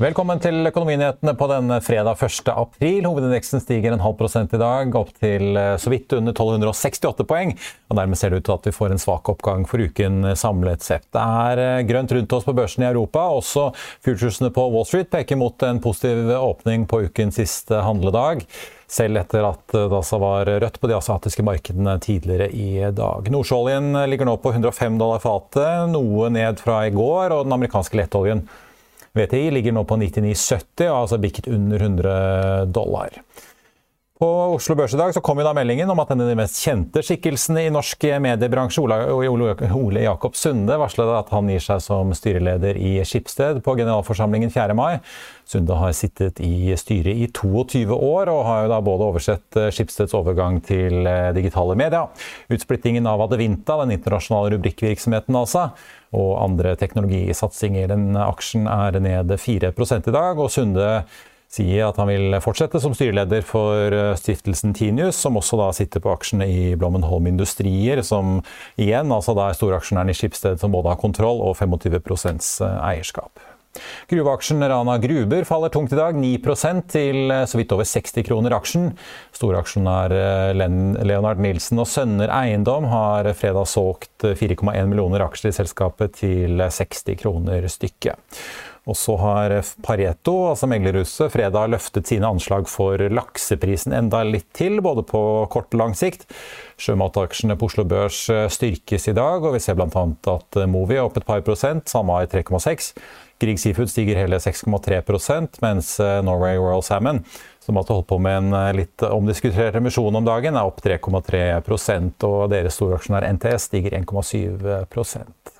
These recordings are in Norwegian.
Velkommen til Økonominyhetene på denne fredag 1. april. Hovedindeksen stiger en halv prosent i dag, opp til eh, så vidt under 1268 poeng. og Dermed ser det ut til at vi får en svak oppgang for uken samlet sett. Det er eh, grønt rundt oss på børsen i Europa. Også futuresene på Wall Street peker mot en positiv åpning på ukens siste handledag. Selv etter at det altså var rødt på de asiatiske markedene tidligere i dag. Nordsjøoljen ligger nå på 105 dollar fatet, noe ned fra i går. og den amerikanske lettoljen VTI ligger nå på 99,70 og har altså bikket under 100 dollar. På Oslo Børs i dag så kom jo da meldingen om at en av de mest kjente skikkelsene i norsk mediebransje, Ole Jakob Sunde, varslet at han gir seg som styreleder i Skipsted på generalforsamlingen 4. mai. Sunde har sittet i styret i 22 år og har jo da både oversett Skipsteds overgang til digitale medier, utsplittingen av Adevinta, den internasjonale rubrikkvirksomheten altså, og andre teknologisatsinger. Den aksjen er ned 4 i dag, og Sunde sier at han vil fortsette som styreleder for stiftelsen Tinius, som også da sitter på aksjene i Blommenholm Industrier, som igjen altså da er storaksjonæren i Skipsted som både har kontroll og 25 eierskap. Gruveaksjen Rana Gruber faller tungt i dag, 9 til så vidt over 60 kroner aksjen. Storaksjonær Leonard Nilsen og Sønner Eiendom har fredag solgt 4,1 millioner aksjer i selskapet til 60 kroner stykket. Og så har Pareto, altså meglerhuset, fredag løftet sine anslag for lakseprisen enda litt til, både på kort og lang sikt. Sjømataksjene på Oslo Børs styrkes i dag, og vi ser bl.a. at Movi er opp et par prosent, samme i 3,6. Grieg Seafood stiger hele 6,3% mens Norway Royal Salmon, som hadde holdt på med en litt omdiskutert emisjon om dagen, er opp 3,3% og deres storaksjonær NTS stiger 1,7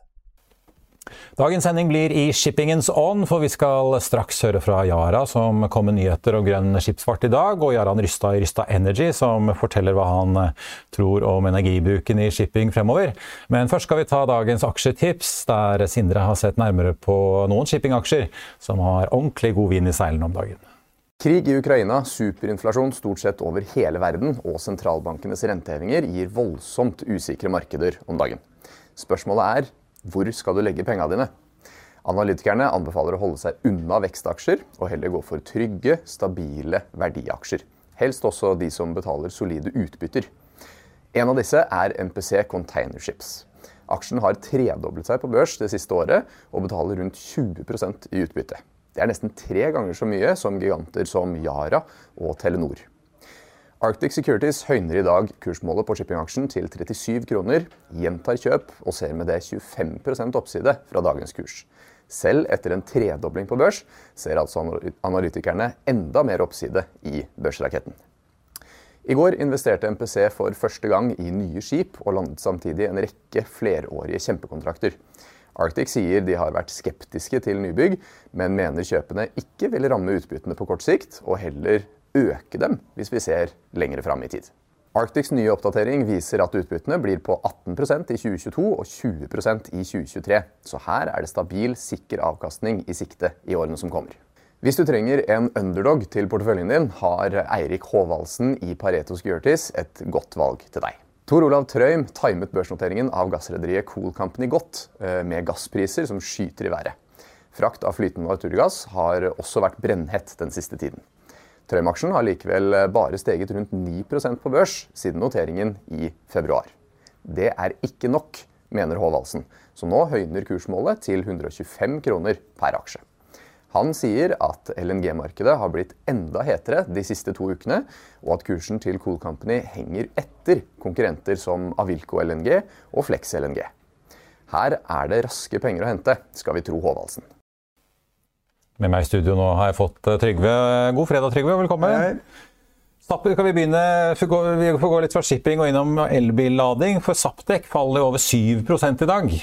Dagens sending blir i shippingens ånd, for vi skal straks høre fra Yara, som kom med nyheter om grønn skipsfart i dag, og Jaran Rystad i Rystad Energy, som forteller hva han eh, tror om energibruken i shipping fremover. Men først skal vi ta dagens aksjetips, der Sindre har sett nærmere på noen shippingaksjer som har ordentlig god vind i seilene om dagen. Krig i Ukraina, superinflasjon stort sett over hele verden og sentralbankenes rentehevinger gir voldsomt usikre markeder om dagen. Spørsmålet er hvor skal du legge pengene dine? Analytikerne anbefaler å holde seg unna vekstaksjer, og heller gå for trygge, stabile verdiaksjer. Helst også de som betaler solide utbytter. En av disse er MPC Containerships. Aksjen har tredoblet seg på børs det siste året, og betaler rundt 20% i utbytte. Det er nesten tre ganger så mye som giganter som Yara og Telenor. Arctic Securities høyner i dag kursmålet på shippingaksjen til 37 kroner, gjentar kjøp og ser med det 25% oppside fra dagens kurs. Selv etter en tredobling på børs ser altså analytikerne enda mer oppside i børsraketten. I går investerte MPC for første gang i nye skip og landet samtidig en rekke flerårige kjempekontrakter. Arctic sier de har vært skeptiske til nybygg, men mener kjøpene ikke vil ramme utbyttene på kort sikt, og heller øke dem hvis vi ser lengre fram i tid. Arctics nye oppdatering viser at utbyttene blir på 18% i 2022 og 20% i 2023. Så her er det stabil, sikker avkastning i sikte i årene som kommer. Hvis du trenger en underdog til porteføljen din, har Eirik Håvaldsen i Pareto Securities et godt valg til deg. Tor Olav Trøim timet børsnoteringen av gassrederiet Cool Company godt, eh, med gasspriser som skyter i været. Frakt av flytende naturgass har også vært brennhett den siste tiden. Trøim-aksjen har likevel bare steget rundt 9% på børs siden noteringen i februar. Det er ikke nok, mener Håvaldsen, så nå høyner kursmålet til 125 kroner per aksje. Han sier at LNG-markedet har blitt enda hetere de siste to ukene, og at kursen til Cool Company henger etter konkurrenter som Avilco LNG og Flex LNG. Her er det raske penger å hente, skal vi tro Håvaldsen. Med meg i studio nå har jeg fått eh, Trygve. God fredag, Trygve. og Velkommen. Hei. Kan vi begynne, vi får gå litt fra shipping og innom elbillading. For Saptek faller over 7 i dag.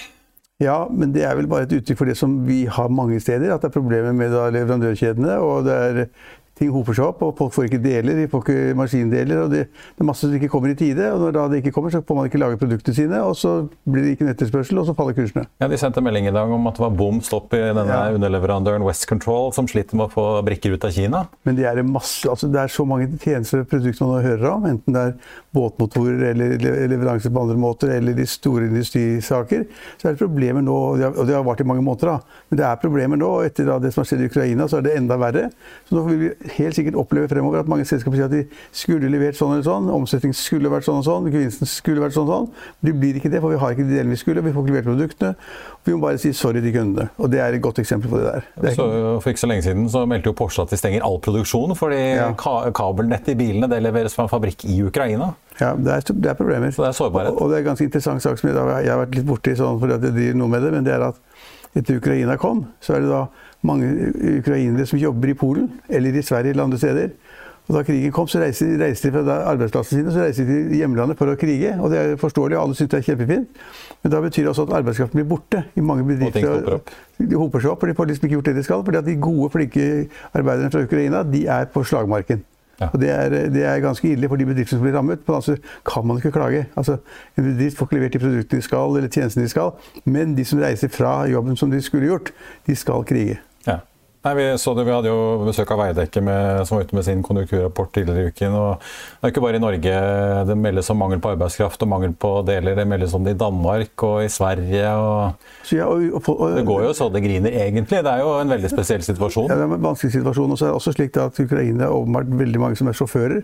Ja, men det er vel bare et uttrykk for det som vi har mange steder. At det er problemer med leverandørkjedene. Og det er ting hoper seg opp, og folk får ikke deler, de får ikke maskindeler. og det, det, er masse som ikke kommer i tide. og Når da det ikke kommer, så får man ikke lage produktene sine, og så blir det ikke en etterspørsel, og så faller kursene. Ja, De sendte melding i dag om at det var bom stopp i denne ja. underleverandøren West Control, som sliter med å få brikker ut av Kina. Men det er, masse, altså det er så mange tjenester og produkter man hører om, enten det er båtmotorer eller leveranser på andre måter, eller de store industrisaker, så er det problemer nå, og det har vart i mange måneder, da. men det er problemer nå. og Etter det som har skjedd i Ukraina, så er det enda verre. Så nå vil vi helt sikkert oppleve fremover at mange selskaper sier at de skulle levert sånn eller sånn, omsetningen skulle vært sånn og sånn, gevinsten skulle vært sånn og sånn. Det blir ikke det, for vi har ikke de delene vi skulle, vi får ikke levert produktene. Vi må bare si sorry til kundene. Og det er et godt eksempel på det der. Det så, for ikke så lenge siden så meldte jo Porsche at de stenger all produksjon, fordi ja. ka kabelnettet i bilene det leveres fra en fabrikk i Ukraina. Ja, det er, det er problemer. Så det er sårbarhet. Og, og, det er en ganske interessant sak som jeg, jeg har vært litt borti sånn fordi at jeg driver noe med det, men det er at etter Ukraina kom, så er det da mange ukrainere som jobber i Polen eller i Sverige eller andre steder. Og Da krigen kom, så reiste, reiste de fra arbeidsplassene sine så reiste de til hjemlandet for å krige. og Det er forståelig, og alle syns det er kjempefint. Men da betyr det også at arbeidskraften blir borte i mange bedrifter. Hoper de hoper seg opp, for de får liksom ikke gjort det de skal. fordi at de gode, flinke arbeiderne fra Ukraina de er på slagmarken. Ja. Og det er, det er, ganske ille for de bedriftene som blir rammet. Men altså kan man ikke klage. Altså, en bedrift får ikke levert de produktene de skal, eller tjenestene de skal. Men de som reiser fra jobben som de skulle gjort, de skal krige. Nei, vi, så det, vi hadde jo besøk av Veidekke med, som var ute med sin konjunkturrapport tidligere i uken. og Det er ikke bare i Norge det meldes om mangel på arbeidskraft og mangel på deler. Det meldes om det i Danmark og i Sverige. Og, ja, og, og, det går jo så det griner, egentlig. Det er jo en veldig spesiell situasjon. Ja, det er en vanskelig situasjon. Og så er det også slik at Ukraina er åpenbart veldig mange som er sjåfører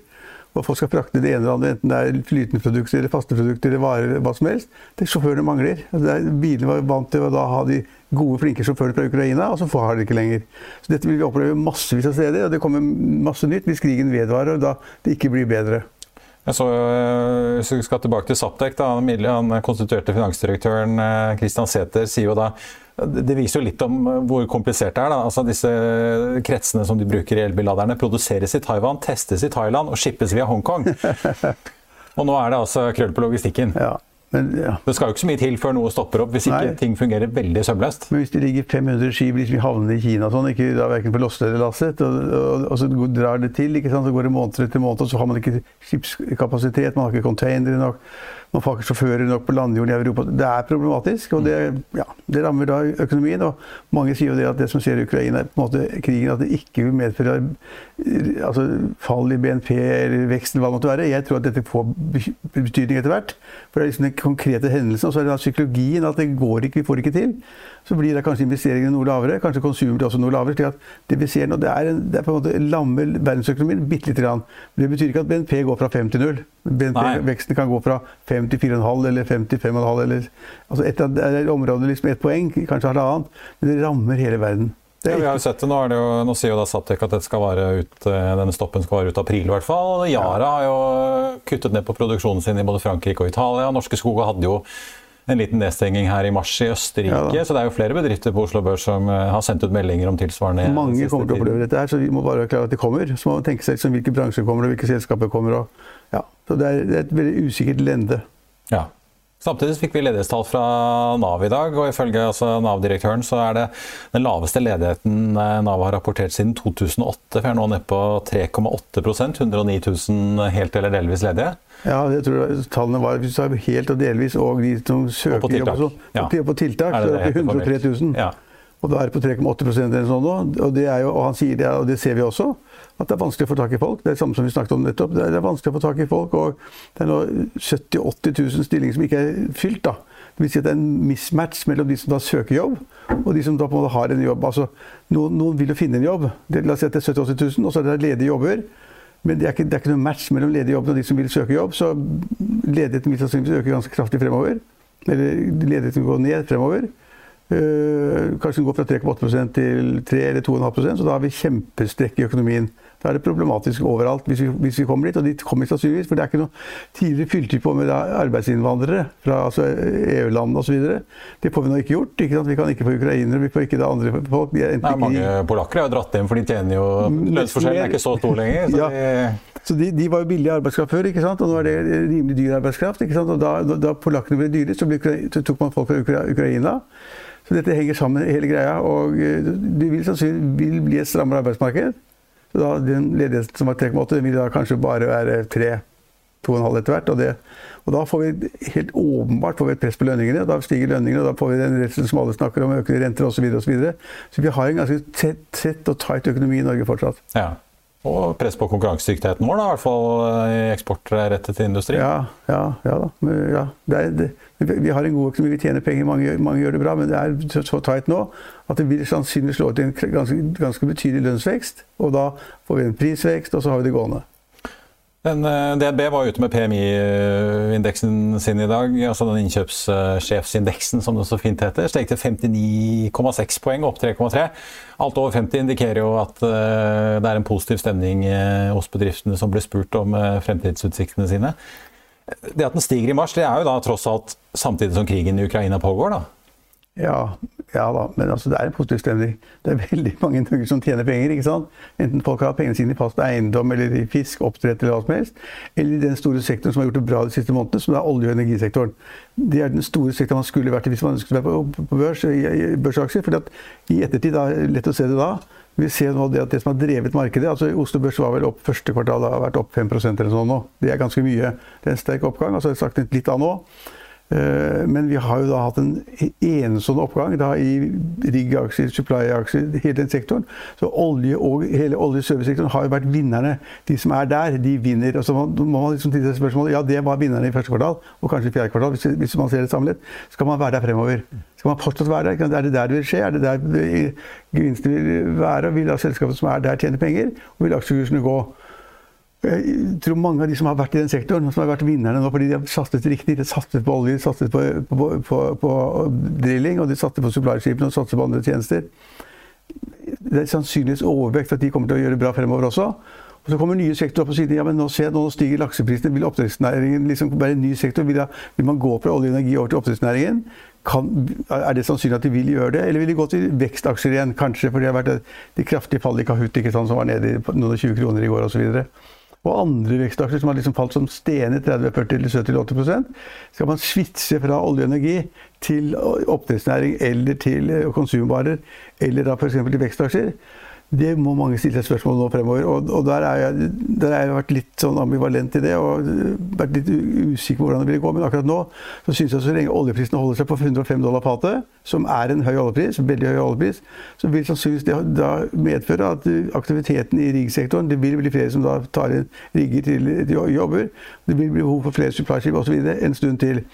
hva folk skal frakte det ene eller andre, enten det er flytende produkter eller faste produkter eller varer, hva som helst. Det Sjåførene mangler. Altså, bilene var vant til å ha de gode, flinke sjåførene fra Ukraina, og så har de ikke lenger. Så Dette vil vi oppleve massevis av steder, og det kommer masse nytt hvis krigen vedvarer og da det ikke blir bedre. Jeg så, eh, Hvis vi skal tilbake til Saptek, da, han konstituerte finansdirektøren eh, Sæther sier jo da det viser jo litt om eh, hvor komplisert det er. Da. Altså Disse kretsene som de bruker i elbilladerne, produseres i Taiwan, testes i Thailand og shippes via Hongkong. og nå er det altså krøll på logistikken. Ja. Men, ja. Det skal jo ikke så mye til før noe stopper opp, hvis Nei. ikke ting fungerer veldig sømløst. Men hvis det ligger 500 skip liksom i havnene i Kina, sånn, ikke da verken på Losse eller Lasset, og, og, og, så drar det til, ikke sant? så går det måned etter måned, og så har man ikke skipskapasitet, man har ikke containere nok. Man får ikke sjåfører nok på landjorden i Europa. Det er problematisk, og det, ja, det, rammer da økonomien. og Mange sier jo det at det som skjer i Ukraina, på en måte krigen, at det ikke vil medføre altså, fall i BNP eller vekst eller hva det måtte være. Jeg tror at dette får betydning etter hvert. For det er liksom den konkrete hendelsen. Og så er det da psykologien at det går ikke, vi får ikke til så blir det kanskje investeringene noe lavere. Kanskje konsumet også noe lavere. slik at Det vi ser nå, det er, en, det er på en måte lammer verdensøkonomien bitte lite grann. Det betyr ikke at BNP går fra 5 til 0. BNP-veksten kan gå fra 5 til 4,5 eller 5 til 5,5 eller altså et, et område liksom ett poeng, kanskje halvannet. Men det rammer hele verden. Ja, vi har jo sett det Nå, det jo, nå sier jo da Saptek at ut, eh, denne stoppen skal være ut april. i hvert fall. Yara har jo kuttet ned på produksjonen sin i både Frankrike og Italia. Norske Skog hadde jo en liten nedstenging her i mars i Østerrike. Ja, så det er jo flere bedrifter på Oslo Børs som eh, har sendt ut meldinger om tilsvarende. Mange kommer til å oppleve dette her, så vi må bare være klare at det kommer. Så må man tenke seg liksom, hvilke bransjer kommer og hvilke selskaper kommer. Og, ja. Så det er, det er, et veldig usikkert lende. Ja. Samtidig fikk vi ledighetstall fra Nav i dag, og ifølge altså, Nav-direktøren så er det den laveste ledigheten eh, Nav har rapportert siden 2008. Vi er nå nede på 3,8 109 000 helt eller delvis ledige. Ja, jeg tror tallene var hvis du helt og delvis, og de som søker og på tiltak. jobb også. Ja. På tiltak Er så det er det på 103 000. Ja. Og da er det på 3,8% eller sånn nå. Og, det er jo, og han sier det, og det ser vi også, at det er vanskelig å få tak i folk. Det er det samme som vi snakket om nettopp. Det er, vanskelig å få tak i folk, og det er nå 70 000-80 000 stillinger som ikke er fylt. da. Det vil si at det er en mismatch mellom de som da søker jobb, og de som da på en måte har en jobb. Altså, noen, noen vil jo finne en jobb. Det, la oss si at det er 70 000-80 000, og så er det ledige jobber. Men det er, ikke, det er ikke noen match mellom ledige jobber og de som vil søke jobb. Så ledigheten vil sannsynligvis øke ganske kraftig fremover. Eller ledigheten vil gå ned fremover. Uh, kanskje den går fra 3,8% til 3 eller 2,5% så da har vi kjempestrekk i økonomien. Da er det problematisk overalt hvis vi, hvis vi kommer dit, og dit kommer vi sannsynligvis. For det er ikke noe Tidligere fylte på med arbeidsinnvandrere fra altså EU-land osv. Det får vi nå ikke gjort. Ikke sant? Vi kan ikke få ukrainere, vi får ikke det andre folk. De er Nei, ikke mange polakker har jo dratt hjem, for de tjener jo Lønnsforskjellen er ikke så stor lenger. Så Ja. de, Så de, de var jo billig arbeidskraft før, ikke sant? og nå er det rimelig dyr arbeidskraft. ikke sant? Og da, da, da polakkene ble dyre, så, ble, så tok man folk fra Ukra Ukraina. Så dette henger sammen, hele greia. Og eh, det vil sannsynligvis bli et strammere arbeidsmarked. Da, den ledigheten som var 3,8, vil da kanskje bare være 3 2,5 etter hvert. Og, det, og da får vi helt åpenbart får vi et press på lønningene. Da stiger lønningene, og da får vi den redselen som alle snakker om, økende renter osv. Så, videre, og så, videre. så vi har en ganske tett, tett og tight økonomi i Norge fortsatt. ja. Og press på konkurransedyktigheten vår, da, i hvert fall i eksportrettet industri. Ja, ja, ja da. Ja. Det er, det, vi har en god økonomi, vi tjener penger, mange, mange gjør det bra, men det er så, så tight nå at det vil sannsynligvis slå ut i en ganske, ganske betydelig lønnsvekst. Og da får vi en prisvekst, og så har vi det gående. Den, eh, DNB var ute med PMI-indeksen sin i dag, altså den innkjøpssjefsindeksen som det så fint heter. Steg til 59,6 poeng, opp 3,3. Alt over 50 indikerer jo at eh, det er en positiv stemning eh, hos bedriftene som blir spurt om fremtidsutsiktene sine. Det at den stiger i mars, det er jo da tross alt samtidig som krigen i Ukraina pågår, da. Ja, ja da, men altså, det er en positiv stemning. Det er veldig mange i som tjener penger. ikke sant? Enten folk har pengene sine i fast eiendom eller i fisk, oppdrett eller hva som helst. Eller i den store sektoren som har gjort det bra de siste månedene, som er olje- og energisektoren. Det er den store sektoren man skulle vært i hvis man skulle være på, på børs, i, børsaksjer. at i ettertid, da, lett å se det da, vi ser nå det at det som har drevet markedet altså Oslo Børs var vel opp første kvartal har vært opp 5% eller sånn nå. Det er ganske mye. Det er en sterk oppgang. altså jeg har sagt litt av nå. Eh, Men vi har jo da hatt en enestående oppgang da i rigg-aksjer, supply-aksjer, hele den sektoren. Så olje og hele olje- og servicesektoren har jo vært vinnerne. De som er der, de vinner. Og så må man liksom stille seg spørsmålet ja, det var vinnerne i første kvartal, og kanskje i fjerde kvartal, hvis, man ser det samlet. Skal man være der fremover? Skal man fortsatt være der? Er det der det vil skje? Er det der gevinstene vil være? Vil da selskapet som er der, tjene penger? Og vil aksjekursene gå? Jeg tror mange av de som har vært i den sektoren, som har vært vinnerne nå fordi de har satset riktig, de satset på olje, de satset på, på, på, på drilling, og de satset på supplyskipene og satset på andre tjenester. Det er sannsynligvis overvekt at de kommer til å gjøre det bra fremover også. Og Så kommer nye sektorer opp og sier Ja, men nå, se, nå stiger lakseprisene. Vil oppdrettsnæringen liksom være en ny sektor? Vil, da, vil man gå fra olje og energi over til oppdrettsnæringen? Kan, er det sannsynlig at de vil gjøre det? Eller vil de gå til vekstaksjer igjen? Kanskje, for det har vært de kraftige fallet i Kahoot sant, som var nede i noen og 20 kroner i går osv. Og andre vekstaksjer som har liksom falt som stener 30-40-70-80 Skal man switche fra olje og energi til oppdrettsnæring eller til eh, konsumvarer, eller da f.eks. til vekstaksjer? Det må mange stille seg spørsmål nå fremover. Og, og der, har jeg, jeg vært litt sånn ambivalent i det og vært litt usikker på hvordan det ville gå. Men akkurat nå så syns jeg så lenge oljeprisene holder seg på 105 dollar fatet, som er en høy oljepris, veldig høy oljepris, så vil sannsynligvis det da medføre at aktiviteten i riggsektoren Det vil bli flere som da tar inn rigger til, jobber. Det vil bli behov for flere supply-skip osv. en stund til.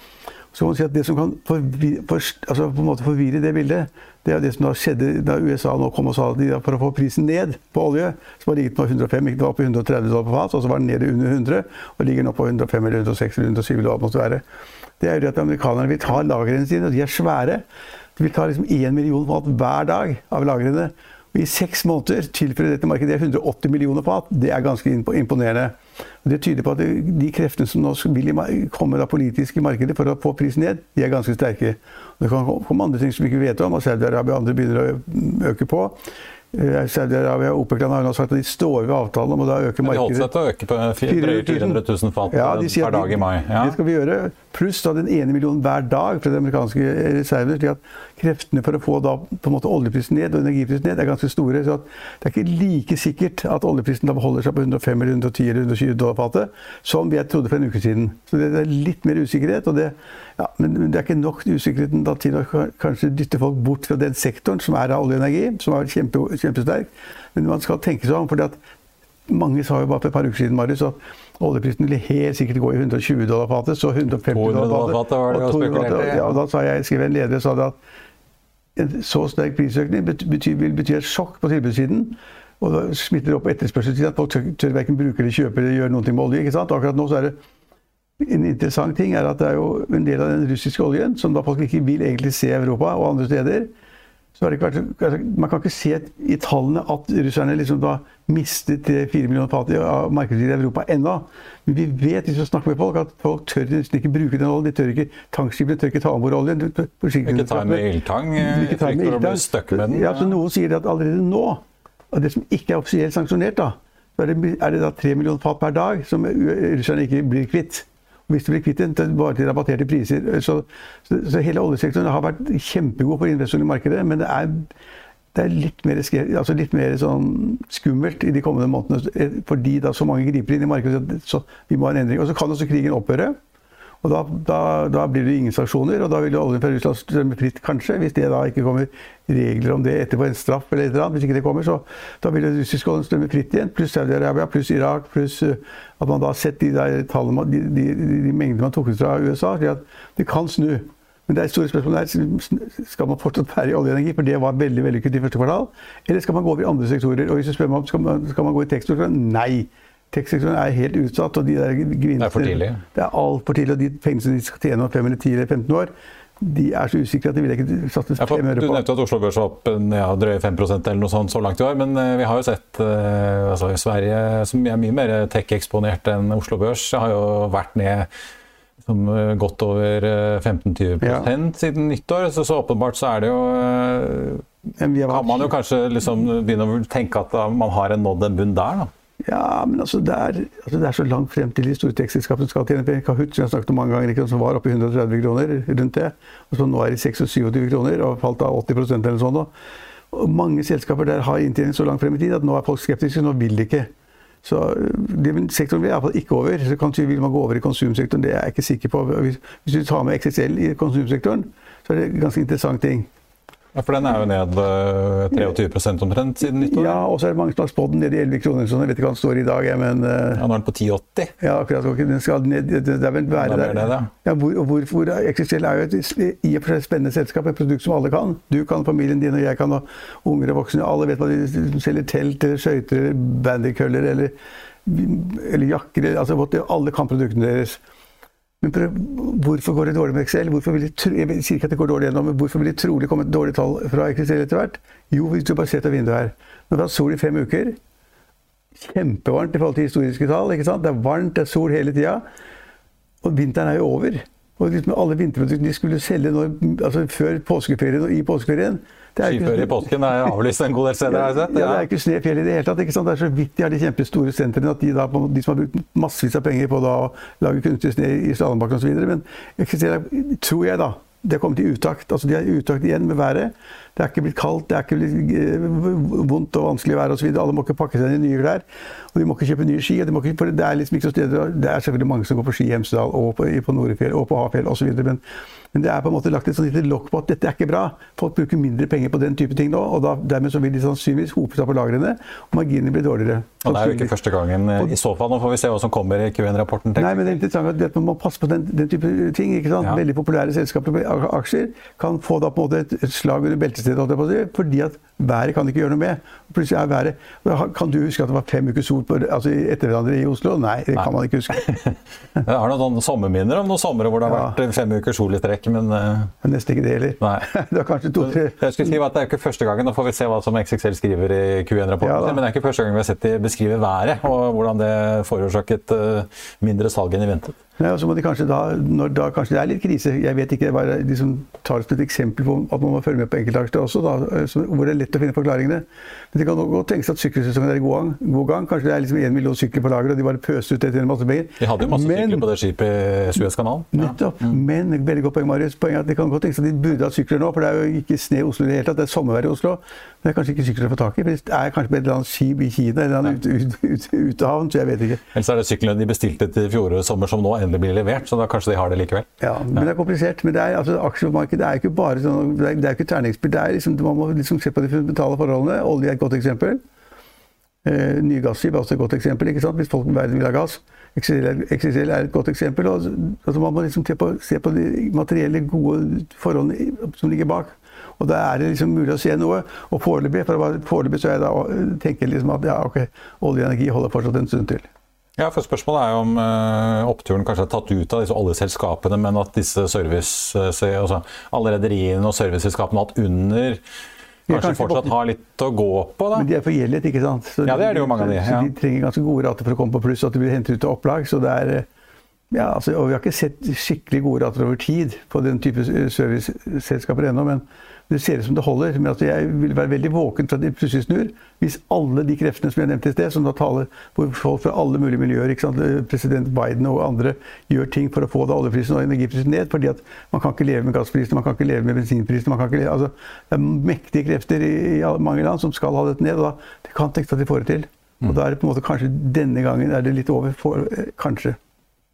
Så kan man si at Det som kan forvirre, for, altså på en måte forvirre det bildet, det er det som da skjedde da USA nå kom og sa at de, for å få prisen ned på olje, som har ligget på 105, ikke var på 130 dollar på fat, og så var den nede under 100, og ligger nå på 105 eller 106 eller 107 eller hva det måtte være. Det er jo at amerikanerne vil ta lagrene sine, og de er svære. De vil ta liksom 1 million fat hver dag av lagrene. I seks måneder tilfører dette markedet det er 180 millioner fat. Det er ganske imponerende. Det tyder på at de kreftene som nå vil komme da politisk i markedet for å få prisen ned, de er ganske sterke. Det kan komme andre ting som vi ikke vet om, og Saudi-Arabia og andre begynner å øke på. Eh, Saudi-Arabia og OPEC-land har nå sagt at de står ved avtalen om å da øke Men de holdt seg til å øke på fire- drøye 400 000 fat Ja, per dag i mai. Ja. Det skal vi gjøre. Pluss da den ene millionen hver dag fra de amerikanske reservene. slik at kreftene for å få da på en måte oljeprisen ned og energiprisen ned er ganske store. så Det er ikke like sikkert at oljeprisen da beholder seg på 105 eller 110 eller 120 dollar fatet som jeg trodde for en uke siden. Så det er litt mer usikkerhet. det, ja, men det er ikke nok usikkerheten da til å kanskje dytte folk bort fra den sektoren som er av olje og energi, som er kjempe, kjempesterk. Men man skal tenke seg om. for mange sa jo bare for et par uker siden Marius, at oljeprisen ville helt sikkert gå i 120 dollar fatet. Så 150 200 dollar fatet og jo 200 spekulert. Ja, da sa jeg, skrev en leder og sa det at en så sterk prisøkning bet- betyr, vil bety et sjokk på tilbudssiden. Og da smitter det opp på etterspørselssiden. At folk tør, tør verken bruke eller kjøpe eller gjøre noe med olje. ikke sant? Akkurat nå så er det en interessant ting er at det er jo en del av den russiske oljen som da folk ikke vil egentlig se i Europa og andre steder. Så har det ikke altså, man kan ikke se i tallene at russerne liksom da mistet 4 millioner fat av markedet i Europa ennå. Men vi vet hvis vi snakker med folk, at folk tør ikke bruke den oljen. De tør ikke, Tankskipene tør ikke ta om bord oljen. Ikke ta med ildtang. Ikke ta med ildtang. stuck med den. Ja, så Noen sier at allerede nå, og det som ikke er offisielt sanksjonert, da, så er det, er det da 3 millioner fat per dag som russerne ikke blir kvitt. Hvis du blir kvitt den, så er bare til rabatterte priser. Så, så, så hele oljesektoren har vært kjempegod for investorer i markedet, men det er, det er litt, mer, altså litt mer sånn skummelt i de kommende månedene, fordi da så mange griper inn i markedet. Så vi må ha en endring. Og så kan også krigen opphøre. Og da, da, da blir det ingen sanksjoner, og da vil oljen fra Russland strømme fritt, kanskje. Hvis det da ikke kommer regler om det etterpå, en straff eller et eller annet. Hvis ikke det kommer, så da vil den russiske oljen strømme fritt igjen. Pluss Saudi-Arabia, pluss Irak, pluss uh, at man da har sett de der tallene, de, de, de, de mengdene man tok ut fra USA. slik at det kan snu. Men det er store spørsmålet er, skal man fortsatt være i oljeenergi, for det var veldig vellykket i første kvartal, eller skal man gå over i andre sektorer? Og hvis du spør meg om skal man, skal man gå i tekstsektoren, nei. Tekstsektoren er helt utsatt. og de der gevinster, Det er for tidlig. Det er altfor tidlig. Og de pengene som de skal tjene om 5 eller 10 eller 15 år, de er så usikre at de vil ikke satse fem øre du på. nevnte at Oslo Børs var opp ja, drøye 5 eller noe sånt så langt i år. Men eh, vi har jo sett eh, altså, Sverige, som er mye mer tech-eksponert enn Oslo Børs, har jo vært ned som, eh, godt over eh, 15-20 Ja. siden nyttår. Så, så åpenbart så er det jo Kan man jo kanskje liksom begynne å tenke at man har en nådd en bunn der, da. Ja, men altså det, er, altså det er så langt frem til de store tekstselskapene skal tjene penger. Kahoot, som jeg snakket om mange ganger, ikke, som var oppe i 130 kroner rundt det. Og så nå er de 26 kroner og falt av 80% eller sånn. Og mange selskaper der har inntjening så langt frem i tid at nå er folk skeptiske, nå vil de ikke. Så det, men sektoren vil iallfall ikke over. Så kanskje vil man gå over i konsumsektoren, det er jeg ikke sikker på. Hvis, hvis du tar med XXL i konsumsektoren, så er det en ganske interessant ting. Ja, For den er jo ned eh, 23 omtrent siden nyttår. Ja, og så er det mange som har spådd den ned i 11 kroner. Sånn. Jeg vet ikke hva den står i dag, men eh, Ja, nå er den på 10,80. Ja, akkurat. Den skal ned, det, det er vel være er der. det, Ja, hvor, og hvor, hvor XXL er jo et i og for seg spennende selskap, et produkt som alle kan. Du kan, familien din og jeg kan, og unger og voksne. Alle vet hva de selger telt eller skøyter eller bandykøller eller, eller jakker. Altså, alle kan produktene deres. Men hvorfor går det dårlig med Excel? Det, jeg det går hvorfor vil det trolig komme et dårlig tall fra Excel etter hvert? Jo, hvis du bare ser ut vinduet her. Nå har vi hatt sol i fem uker. Kjempevarmt i forhold til historiske tall. ikke sant? Det er varmt, det er sol hele tida. Og vinteren er jo over. Og liksom alle vinterproduktene de skulle selge når, altså før påskeferien og i påskeferien er Skiferie i påsken er avlyst en god del steder, har jeg sett. ja, det er ikke snø i fjellet i det hele tatt. ikke sant? Det er så vidt de har de kjempestore sentrene at de, da, de som har brukt massevis av penger på da, å lage kunstig snø i slalåmbakken osv. Men jeg tror jeg, da det har kommet i utakt. altså De er i utakt igjen med været. Det er ikke blitt kaldt, det er ikke blitt eh, vondt og vanskelig vær osv. Alle må ikke pakke seg inn i nye klær. Og de må ikke kjøpe nye ski. og de må ikke, for Det er liksom ikke så steder, det er selvfølgelig mange som går på ski i Hemsedal og på, på Norefjell og på Hafjell osv. Men, men det er på en måte lagt et sånt lite lokk på at dette er ikke bra. Folk bruker mindre penger på den type ting nå, og da, dermed så vil de sannsynligvis hope seg på lagrene, og marginene blir dårligere. Og det er jo ikke første gangen eh, i så fall. Nå får vi se hva som kommer i Q1-rapporten. Nei, men det er interessant at man må passe på den, den type ting. ikke sant? Ja. Veldig populære selskaper med aksjer kan få da på en måte et, slag under beltestedet, å si, fordi at været kan ikke gjøre noe med. Plutselig er været Kan du huske at det var fem uker sol på, altså etter hverandre i Oslo? Nei, det kan man ikke huske. Jeg har noen sommerminner om noen somre hvor det har Ja. vært fem uker sol i strekk, men uh... Nesten ikke det heller. Nei. Det var kanskje to-tre Jeg skulle skrive at Det er ikke første gangen, nå får vi se hva som XXL skriver i Q1-rapporten, Ja men det er ikke første gang vi har sett de beskrive været og hvordan det forårsaket eh, mindre salg enn i ventet. Nei, og så må de kanskje da, når da kanskje det er litt krise Jeg vet ikke, bare liksom tar det som et eksempel på at man må følge med på enkeltaksjer også, da, så, hvor det er lett å finne forklaringene. Men det kan godt tenkes at sykkelsesongen er i god gang. God gang. Kanskje det er liksom én million sykler på lager, og de bare pøser ut etter en masse penger. De hadde jo masse Men- sykler på det skipet i Suezkanalen. Ja. Nettopp. Men veldig godt poeng, Marius. Poenget er at det kan godt tenkes at de burde hatt sykler nå, for det er jo ikke sne i Oslo i det hele tatt. Det er sommervær i Oslo. Det er kanskje ikke sykler å få tak i. Det er kanskje på et eller annet skip i Kina eller en eller Ut, ut, ut utehavn, så jeg vet ikke. Ellers er det syklene de bestilte til fjorårets sommer som nå endelig blir levert, så da kanskje de har det likevel. Ja, men det er komplisert. Men det er, altså, aksjemarkedet er ikke bare sånn, det er, det er ikke terningsspill. Det er liksom, man må liksom se på de fundamentale forholdene. Olje er et godt eksempel. Eh, nye gasskip er også et godt eksempel. ikke sant? Hvis folk i verden vil ha gass. XXL er- XXL er et godt eksempel. Og, altså, man må liksom se på, se på de materielle, gode forholdene som ligger bak. Og da er det liksom mulig å se noe. Og foreløpig for foreløpig så er jeg da, tenker jeg liksom at ja, ok, olje og energi holder fortsatt en stund til. Ja, for Spørsmålet er jo om eh, oppturen kanskje er tatt ut av disse oljeselskapene, men at disse service, se- altså, alle rederiene og serviceselskapene hatt under kanskje, kanskje fortsatt har litt å gå på? da? Men de er forgjeldet, ikke sant? Så Ja, det er det jo mange av de, Så ja. de trenger ganske gode rater for å komme på pluss, at de blir hentet ut av opplag. Så det er eh, ja, altså, Og vi har ikke sett skikkelig gode rater over tid på den type serviceselskaper ennå, men det ser ut som det holder. Men altså, jeg vil være veldig våken for at de plutselig snur. Hvis alle de kreftene som jeg nevnte i sted, som da taler hvor folk fra alle mulige miljøer, ikke sant? president Biden og andre, gjør ting for å få da oljeprisen og energiprisen ned, fordi at man kan ikke leve med gassprisene, man kan ikke leve med bensinprisene man kan ikke leve, altså, Det er mektige krefter i, i mange land som skal ha dette ned. og da, Det kan tenkes at de får det til. Og da er det på en måte kanskje denne gangen er det litt over. For, eh, kanskje.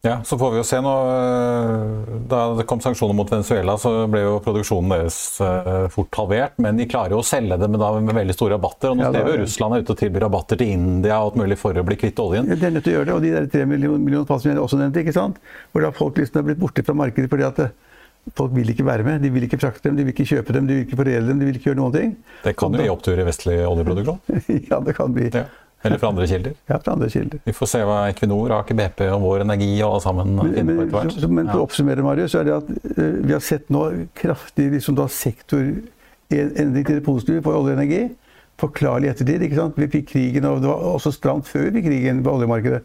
Ja, Så får vi jo se nå. eh, Da det kom sanksjoner mot Venezuela, så ble jo produksjonen deres eh, fort halvert. Men de klarer jo å selge det med, da, med veldig store rabatter. Og nå Ja, ser vi jo Russland er ute og tilbyr rabatter til India og alt mulig for å bli kvitt oljen. Ja, De er nødt til å gjøre det. Og de der tre millioner, millioner pass som jeg også nevnte, ikke sant? hvor da folk liksom er blitt borte fra markedet fordi at eh, folk vil ikke være med. De vil ikke frakte dem, de vil ikke kjøpe dem, de vil ikke foredle dem, de vil ikke gjøre noen ting. Det kan jo gi opptur i vestlig oljeproduksjon. ja, det kan bli. Ja. Eller fra andre kilder. Ja, fra andre kilder. Vi får se hva Equinor, Aker BP og Vår Energi og alle sammen Men, finner på etter så, men for å oppsummere, Marius, så er det at eh, vi har sett nå kraftig liksom da sektorendring til det positive på olje og energi. Forklarlig ettertid. ikke sant? Vi fikk krigen, og det var også stramt før vi fikk krigen på oljemarkedet.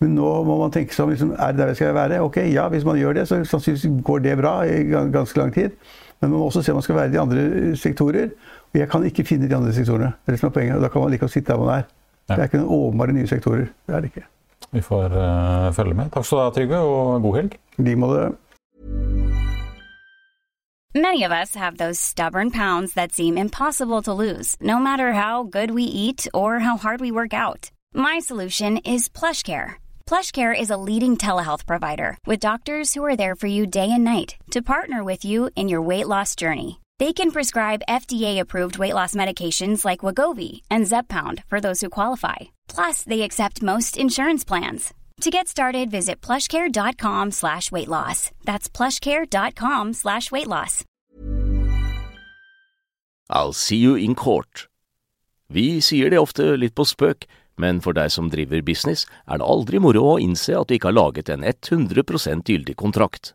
Men nå må man tenke seg om liksom, er det der vi skal være. Ok, ja, Hvis man gjør det, så sannsynligvis går det bra i ganske lang tid. Men man må også se om man skal være i de andre sektorer. Og jeg kan ikke finne de andre sektorene. Det er det som er poenget. og Da kan man like godt sitte der man er. Det er ikke noen åpenbare nye sektorer. Det er det ikke. Vi får eh, følge med. Takk skal du ha, Trygve, og god helg. I like måte. Many of us have those stubborn pounds that seem impossible to lose, no matter how good we eat or how hard we work out. My solution is PlushCare. PlushCare is a leading telehealth provider with doctors who are there for you day and night to partner with you in your weight loss journey. They can prescribe FDA-approved weight loss medications like Wagovi and Zepbound for those who qualify. Plus, they accept most insurance plans. To get started, visit plushcare.com slash weight loss. That's plushcare.com slash weight loss. I'll see you in court. Vi sier det ofte litt på spøk, men for deg som driver business, er det aldri moro å innse at du ikke har laget en 100 gyldig kontrakt.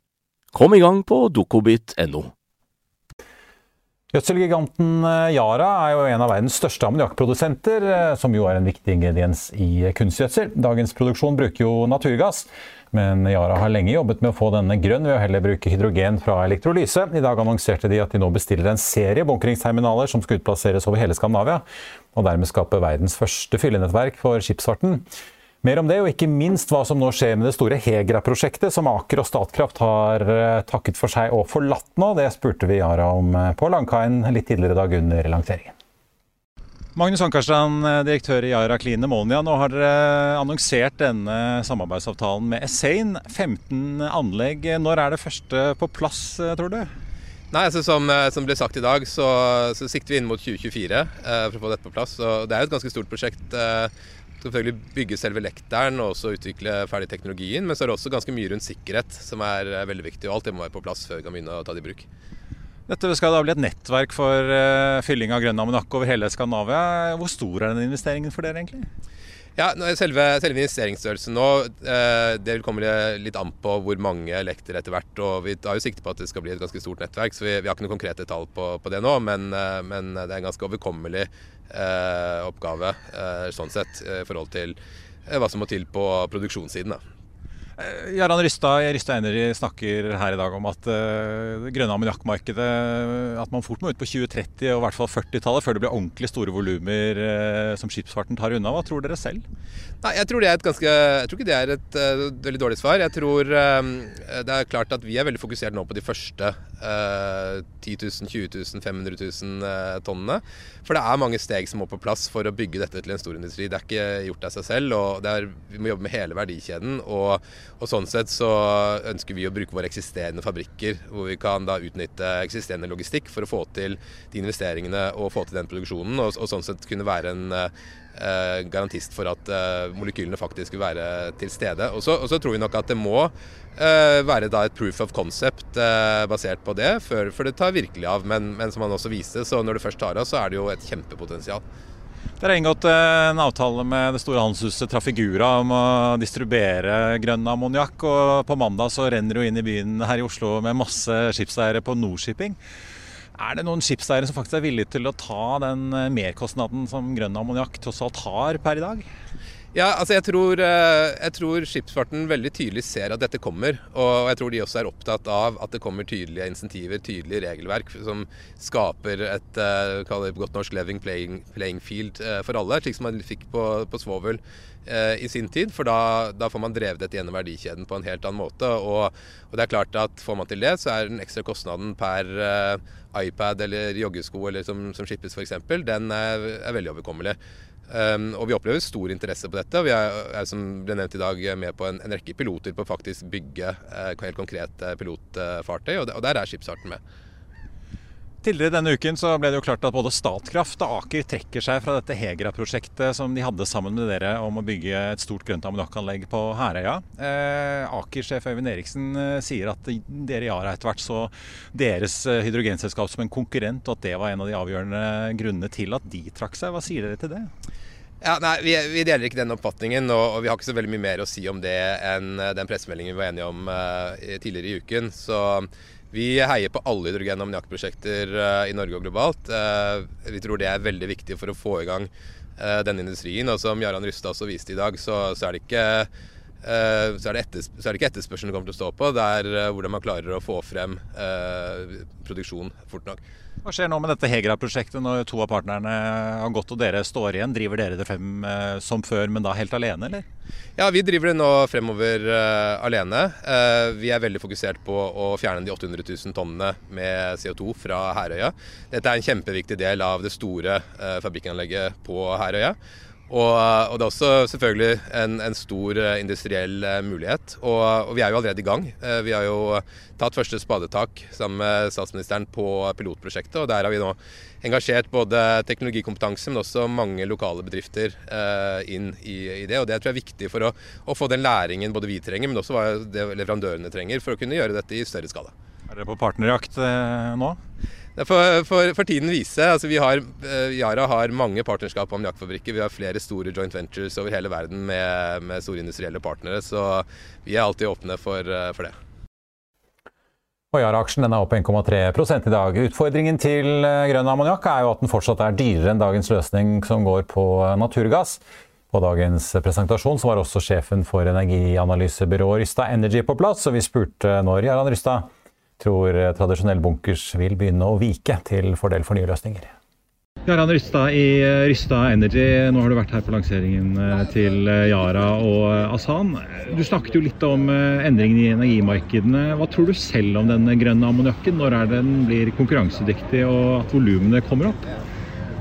Kom i gang på dokobit.no. Gjødselgiganten eh, Yara er jo en av verdens største ammoniakkprodusenter, eh, som jo er en viktig ingrediens i kunstgjødsel. Dagens produksjon bruker jo naturgass, men Yara har lenge jobbet med å få denne grønn ved å heller bruke hydrogen fra elektrolyse. I dag annonserte de at de nå bestiller en serie bunkringsterminaler som skal utplasseres over hele Skandinavia, og dermed skape verdens første fyllenettverk for skipsfarten. Mer om det, og ikke minst hva som nå skjer med det store Hegra-prosjektet, som Aker og Statkraft har eh, takket for seg og forlatt nå. Det spurte vi Yara om eh, på Langkaien litt tidligere i dag under lanseringen. Magnus Ankarstrand, eh, direktør i Yara Clean Ammonia. Nå har dere annonsert denne samarbeidsavtalen med Essain. 15 anlegg. Når er det første på plass, tror du? Nei, altså som, som, ble sagt i dag, så, så sikter vi inn mot 2024 eh, for å få dette på plass. Og det er jo et ganske stort prosjekt. Eh, selvfølgelig bygge selve lekteren og også utvikle ferdig teknologien. Men så er det også ganske mye rundt sikkerhet som er veldig viktig. og Alt det må være på plass før vi kan begynne å ta det i bruk. Dette skal da bli et nettverk for uh, fylling av grønn ammoniakk over hele Skandinavia. Hvor stor er den investeringen for dere egentlig? Ja, selve, selve investeringsstørrelsen nå, eh, det vil komme litt an på hvor mange lekter etter hvert. og Vi har jo sikte på at det skal bli et ganske stort nettverk, så vi, vi har ikke noen konkrete tall på, på det nå. Men, eh, men, det er en ganske overkommelig eh, oppgave sånn sett i forhold til hva som må til på produksjonssiden. da. Eh, Jarand Rystad Energy snakker her i dag om at uh, det grønne ammoniakkmarkedet At man fort må ut på 2030 og i hvert fall 40-tallet før det blir ordentlig store volumer uh, som skipsfarten tar unna. Hva tror dere selv? Nei, Jeg tror det er et ganske Jeg tror ikke det er et uh, veldig dårlig svar. Jeg tror det er klart at vi er veldig fokusert nå på de første 10 000, 20 000, 500 000 tonnene. For det er mange steg som må på plass for å bygge dette til en stor industri. Det er ikke gjort av seg selv. og er, Vi må jobbe med hele verdikjeden. og og Sånn sett så ønsker vi å bruke våre eksisterende fabrikker, hvor vi kan da utnytte eksisterende logistikk for å få til de investeringene og få til den produksjonen, og, og sånn sett kunne være en eh, garantist for at eh, molekylene faktisk vil være til stede. Og så, tror vi nok at det må eh, være et proof of concept eh, basert på det, før, det tar virkelig av. Men, men som han også viste, så når det først tar av, så er det jo et kjempepotensial. Dere har inngått eh, en avtale med det store handelshuset Trafigura om å distribuere grønn ammoniakk. Og på mandag så renner du inn i byen her i Oslo med masse skipseiere på Nordshipping. Er det noen skipseiere som faktisk er villige til å ta den eh, merkostnaden som grønn ammoniakk tross alt har per i dag? Ja, altså jeg tror, eh, jeg tror, skipsfarten veldig tydelig ser at dette kommer. Og jeg tror de også er opptatt av at det kommer tydelige insentiver, tydelige regelverk som skaper et uh, godt norsk living playing, playing, field uh, for alle. Slik som man fikk på, på Svovel i sin tid. For da, da, får man drevet dette gjennom verdikjeden på en helt annen måte. Og, og, det er klart at får man til det, så er den ekstra kostnaden per iPad eller joggesko eller som, som skippes f.eks., den er, er veldig overkommelig. Um, og vi opplever stor interesse på dette. Vi er, er som ble nevnt i dag, med på en, en rekke piloter på å faktisk bygge uh, helt konkrete pilotfartøy, og, og, der er skipsarten med. Tidligere denne uken så ble det jo klart at både Statkraft og Aker trekker seg fra dette Hegra-prosjektet som de hadde sammen med dere om å bygge et stort grønt ammoniakkanlegg på Herøya. Eh, Aker-sjef Øyvind Eriksen eh, sier at dere i Yara etter hvert så deres eh, hydrogenselskap som en konkurrent, og at det var en av de avgjørende grunnene til at de trakk seg. Hva sier dere til det? Ja, nei, vi, vi, deler ikke den oppfatningen, og, og, vi har ikke så veldig mye mer å si om det enn eh, den pressemeldingen vi var enige om uh, tidligere i uken. Så vi heier på alle hydrogen- og ammoniakkprosjekter uh, i Norge og globalt. Uh, vi tror det er veldig viktig for å få i gang uh, denne industrien. Og som Jarand Rustad også viste i dag, så, så, er ikke så er, det så er det ikke etterspørselen det kommer til å stå på, det er hvordan man klarer å få frem produksjon fort nok. Hva skjer nå med dette Hegra-prosjektet når to av partnerne har gått og dere står igjen? Driver dere det frem eh, som før, men da helt alene, eller? Ja, vi driver det nå fremover uh, alene. Uh, vi er veldig fokusert på å fjerne de 800 000 tonnene med CO2 fra Herøya. Dette er en kjempeviktig del av det store uh, fabrikkanlegget på Herøya. Og, og, det er også selvfølgelig en, en stor eh, industriell eh, mulighet. Og, og, vi er jo allerede i gang. Eh, vi har jo tatt første spadetak sammen med statsministeren på pilotprosjektet. Og der har vi nå engasjert både teknologikompetanse, men også mange lokale bedrifter inn i, i, det. Og det tror jeg er viktig for å, å, få den læringen både vi trenger, men også hva leverandørene trenger, for å kunne gjøre dette i større skala. Er dere på partnerjakt nå? Det får for, for, tiden vise. Altså, vi har, uh, Yara har mange partnerskap om jaktfabrikker. Vi har flere store joint ventures over hele verden med, med store industrielle partnere. Så vi er alltid åpne for, uh, for det. Og Yara-aksjen er opp 1,3% i dag. Utfordringen til eh, grønn ammoniakk er jo at den fortsatt er dyrere enn dagens løsning som går på naturgass. På dagens presentasjon var også sjefen for energianalysebyrået Rysta Energy på plass, og vi spurte når Jarand Rystad tror tradisjonell bunkers vil begynne å vike til fordel for nye løsninger. Jarand Rystad i eh, Rystad Energy. Nå har du vært her på lanseringen eh, til eh, Yara og Asan. Du snakket jo litt om endringene i energimarkedene. Hva tror du selv om den grønne ammoniakken? Når er den blir konkurransedyktig og at volumene kommer opp?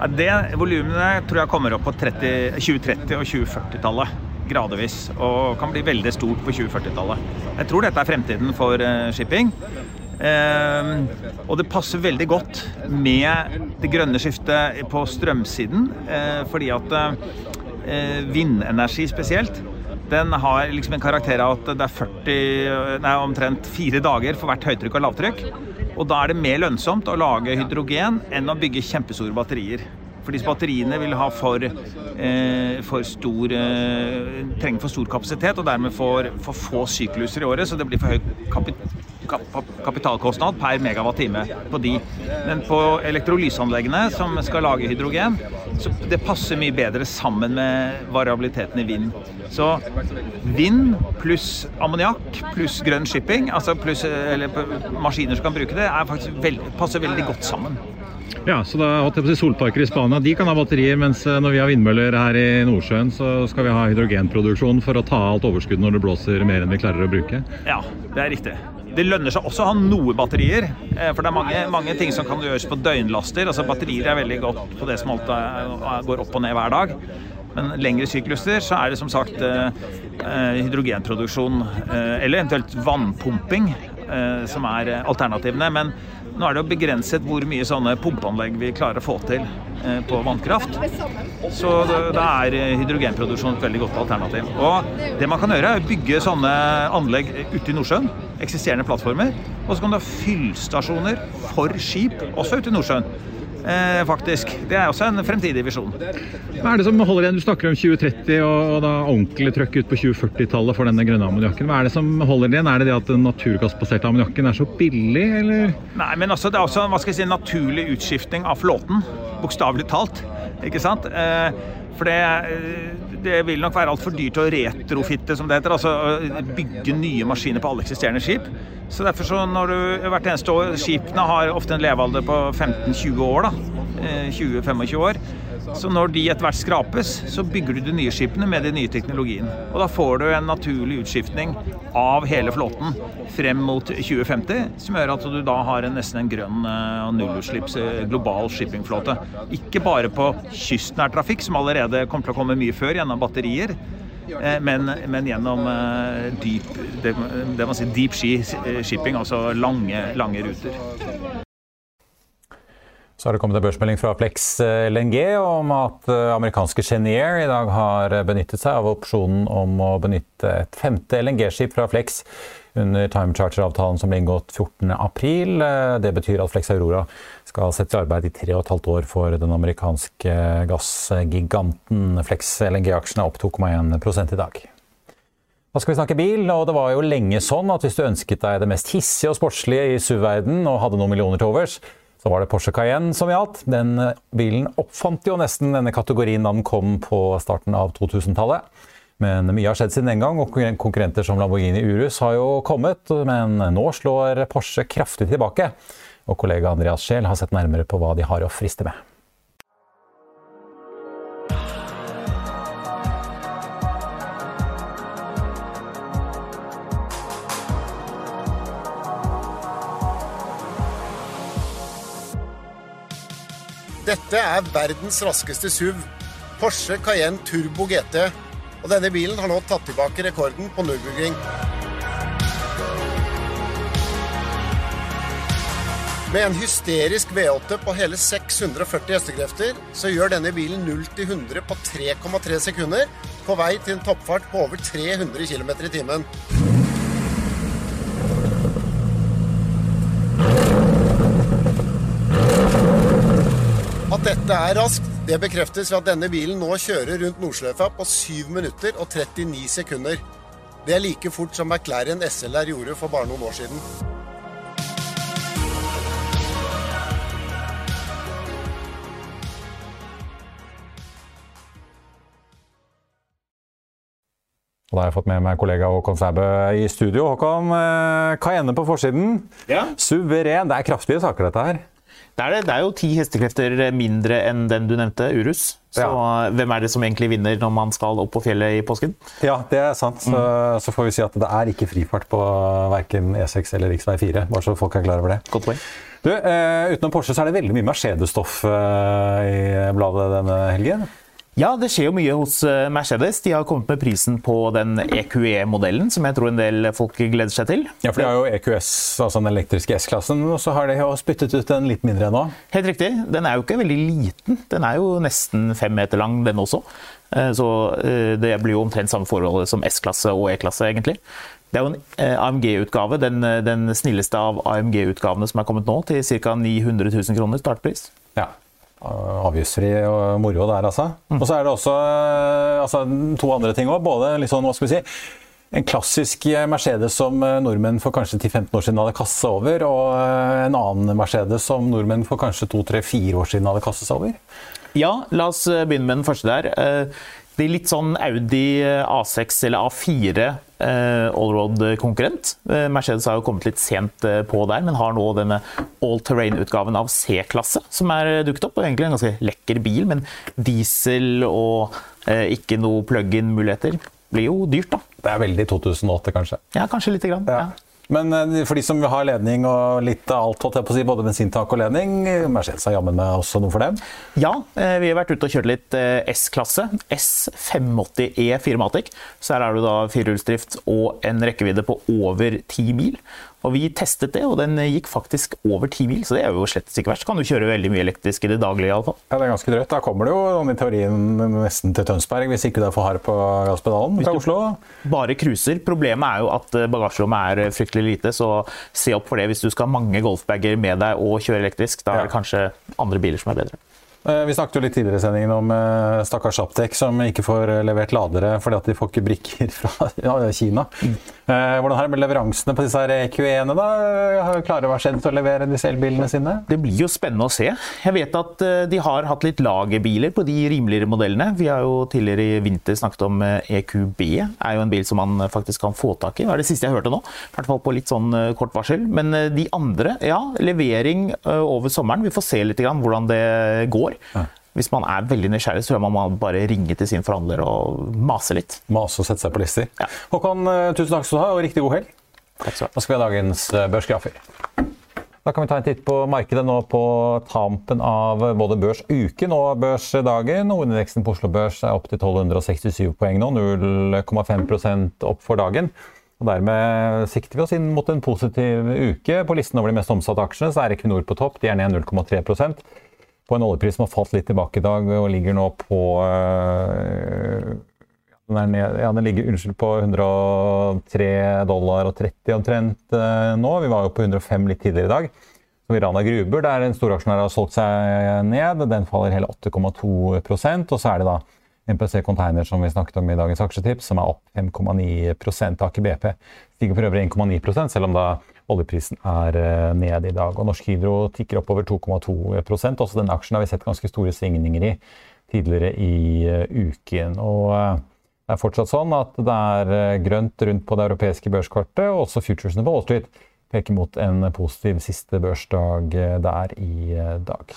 Ja, det Volumene tror jeg kommer opp på 30, 2030- og 2040-tallet. Gradvis. Og kan bli veldig stort på 2040-tallet. Jeg tror dette er fremtiden for shipping. Ehm, og det passer veldig godt med det grønne skiftet på strømsiden, eh, fordi at eh, vindenergi spesielt den har liksom en karakter av at det er 40, nei, omtrent fire dager for hvert høytrykk og lavtrykk. Og da er det mer lønnsomt å lage hydrogen enn å bygge kjempestore batterier. For disse batteriene vil ha for, eh, for stor eh, trenger for stor kapasitet og dermed for, for få sykluser i året, så det blir for høy kapit kapitalkostnad per megawatt-time på de. Men på elektrolyseanleggene som skal lage hydrogen, så det passer mye bedre sammen med variabiliteten i vind. Så vind pluss ammoniakk pluss grønn shipping, altså pluss eller, maskiner som kan bruke det, faktisk veld, passer veldig godt sammen. Ja, så da Solparker i Spania de kan ha batterier, mens eh, når vi har vindmøller her i Nordsjøen, så skal vi ha hydrogenproduksjon for å ta alt overskuddet når det blåser mer enn vi klarer å bruke? Ja, det er riktig. Det lønner seg også å ha noe batterier, eh, for det er mange, mange, ting som kan gjøres på døgnlaster. Altså Batterier er veldig godt på det som går opp og ned hver dag. Men lengre sykluser så er det som sagt eh, eh, hydrogenproduksjon eller eventuelt vannpumping som er alternativene. Men nå er det jo begrenset hvor mye sånne pumpeanlegg vi klarer å få til på vannkraft. Så da er hydrogenproduksjon et veldig godt alternativ. Og det man kan gjøre, er å bygge sånne anlegg ute i Nordsjøen eksisterende plattformer. Og så kan du ha fyllstasjoner for skip, også ute i Nordsjøen. Eh, faktisk. Det er også en fremtidig visjon. Hva er det som holder igjen? Du snakker om 2030 og, da ordentlig trøkk ut på 2040-tallet for denne grønne ammoniakken. Hva er det som holder igjen? Er det det at den naturgassbaserte ammoniakken er så billig, eller? Nei, men også, det er også hva skal jeg si, naturlig utskifting av flåten. Bokstavelig talt. Ikke sant? Eh, for det, eh, det, vil nok være altfor dyrt å retrofitte, som det heter. Altså bygge nye maskiner på alle eksisterende skip. Så derfor så når du hvert eneste år Skipene har ofte en levealder på 15-20 år, da. 20-25 eh, år. Så når de etter hvert skrapes, så bygger du de nye skipene med den nye teknologien. Og da får du en naturlig utskiftning av hele flåten frem mot 2050, som gjør at du da har en, nesten en grønn eh, og nullutslips eh, global shippingflåte. Ikke bare på kystnær trafikk, som allerede kommer til å komme mye før gjennom batterier. Eh, men, men, gjennom deep, det, det man sier deep shipping, altså lange, lange ruter. Så har det kommet en børsmelding fra Flex eh, LNG om at eh, amerikanske Chenier i dag har benyttet seg av opsjonen om å benytte et femte LNG-skip fra Flex under time charter-avtalen som ble inngått 14.4. Eh, det betyr at Flex Aurora skal sette i arbeid i tre og et halvt år for den amerikanske gassgiganten. Flex LNG-aksjene opp 2,1 i dag. Da skal vi snakke bil, og det var jo lenge sånn at hvis du ønsket deg det mest hissige og sportslige i SUV-verden og hadde noen millioner til overs, så var det Porsche Cayenne som gjaldt. Den eh, bilen oppfant jo nesten denne kategorien da den kom på starten av 2000-tallet. Men mye har skjedd siden den gang, og konkurrenter som Lamborghini Urus har jo kommet. Men nå slår Porsche kraftig tilbake. Og kollega Andreas Scheel har sett nærmere på hva de har å friste med. Dette er verdens raskeste SUV, Porsche Cayenne Turbo GT. Og denne bilen har nå tatt tilbake rekorden på Nürburgring. Med en hysterisk V8 på hele 640 hestekrefter, så gjør denne bilen 0 til 100 på 3,3 sekunder, på vei til en toppfart på over 300 km i timen. At dette er raskt, det bekreftes ved at denne bilen nå kjører rundt Nordsløyfa på 7 minutter og 39 sekunder. Det er like fort som McLaren SLR gjorde for bare noen år siden. Og da har jeg fått med meg kollega Håkon Sæbø i studio. Håkon, hva ender på forsiden. Ja. Suveren. Det er kraftige saker, dette her. Det er, det, det er jo ti hestekrefter mindre enn den du nevnte, Urus. Så ja. hvem er det som egentlig vinner når man skal opp på fjellet i påsken? Ja, det er sant. Så, mm. så får vi si at det er ikke frifart på verken E6 eller rv. 4. Bare så folk er klar over det. Godt poeng. Du, eh, Utenom Porsche så er det veldig mye Mercedes-stoff eh, i bladet denne helgen. Ja, det skjer jo mye hos eh, Mercedes. De har kommet med prisen på den EQE-modellen, som jeg tror en del folk gleder seg til. Ja, for de har jo EQS, altså den elektriske S-klassen, og så har de jo spyttet ut en litt mindre nå. Helt riktig. Den er jo ikke veldig liten. Den er jo nesten fem meter lang, den også. Eh, så eh, det blir jo omtrent samme forhold som S-klasse og E-klasse, egentlig. Det er jo en AMG-utgave, den, den, snilleste av AMG-utgavene som er kommet nå, til ca. 900 000 kroner startpris. Ja. Avgiftsfri og moro der, altså. Og så er det også eh, altså, to andre ting òg. Både litt sånn, hva skal vi si en klassisk Mercedes som eh, nordmenn for kanskje 10-15 år siden hadde kastet seg over, og eh, en annen Mercedes som nordmenn for kanskje 2-3-4 år siden hadde kastet seg over? Ja, la oss begynne med den første der. Det er litt sånn Audi A6 eller A4 Eh, allroad-konkurrent. Eh, Mercedes har jo kommet litt sent eh, på der, men har nå denne all terrain-utgaven av C-klasse som er dukket opp. og Egentlig en ganske lekker bil, men diesel og ikke noe plug-in-muligheter blir jo dyrt, da. Det er veldig 2008, kanskje? Ja, kanskje lite grann. Ja. ja. Men eh, for de som har ledning og litt av alt, holdt jeg på å si, både bensintak og ledning, Mercedes har jammen meg også noe for dem? Ja, eh, vi har vært ute og kjørt litt eh, S-klasse. S580E 4matic. Så her er det da firehjulsdrift og en rekkevidde på over 10 mil. Og Vi testet det, og den gikk faktisk over 10 mil, så det er jo slett ikke verst. Kan du kjøre veldig mye elektrisk i det daglige i alle fall. Ja, det er ganske drøyt. Da kommer du jo i teorien nesten til Tønsberg, hvis ikke du er for hard på gasspedalen fra Oslo. Bare cruiser. Problemet er jo at bagasjerommet er fryktelig lite, så se opp for det hvis du skal ha mange golfbager med deg og kjøre elektrisk. Da er det kanskje andre biler som er bedre. Eh, vi snakket jo litt tidligere i sendingen om eh, stakkars Aptek som ikke får eh, levert ladere fordi at de får ikke brikker fra Kina. Mm. Hvordan har det med leveransene på disse EQ1-ene? da? Klarer Mercedes å levere disse elbilene sine? Det blir jo spennende å se. Jeg vet at de har hatt litt lagerbiler på de rimeligere modellene. Vi har jo tidligere i vinter snakket om EQB. er jo en bil som man faktisk kan få tak i. Det er det siste jeg hørte nå. I hvert fall på litt sånn kort varsel. Men de andre, ja, levering over sommeren. Vi får se litt hvordan det går år. Ja. Hvis man er veldig nysgjerrig, så tror jeg man bare ringe til sin forhandler og mase litt. Mase og sette seg på lister. Ja. Håkon, eh, tusen takk skal du ha, og riktig god helg. Takk skal du ha. Da skal vi ha dagens eh, børsgrafer. Da kan vi ta en titt på markedet nå på tampen av både børsuken og børsdagen. Hovedindeksen på Oslo Børs er opp til 1267 poeng nå, 0,5% opp for dagen. Og Dermed sikter vi oss inn mot en positiv uke. På listen over de mest omsatte aksjene så er Equinor på topp. De er ned 0,3 på en oljepris som har falt litt tilbake i dag og ligger nå på øh, den, ned, ja, den ligger unnskyld, på 103 dollar og 30 omtrent øh, nå. Vi var jo på 105 litt tidligere i dag. Så Rana Gruber, der en storaksjonær har solgt seg ned, den faller hele 8,2% Og så er det da MPC Container som vi snakket om i dagens aksjetips, som er opp 5,9 Aker BP stiger for øvrig 1,9 selv om da oljeprisen er nede ned i dag. Og Norsk Hydro tikker opp over 2,2% Også denne aksjen har vi sett ganske store svingninger i tidligere i eh, uken. Og eh, det er fortsatt sånn at det er grønt rundt på det europeiske børskortet, og også futuresene på Wall Street peker mot en positiv siste børsdag der i dag.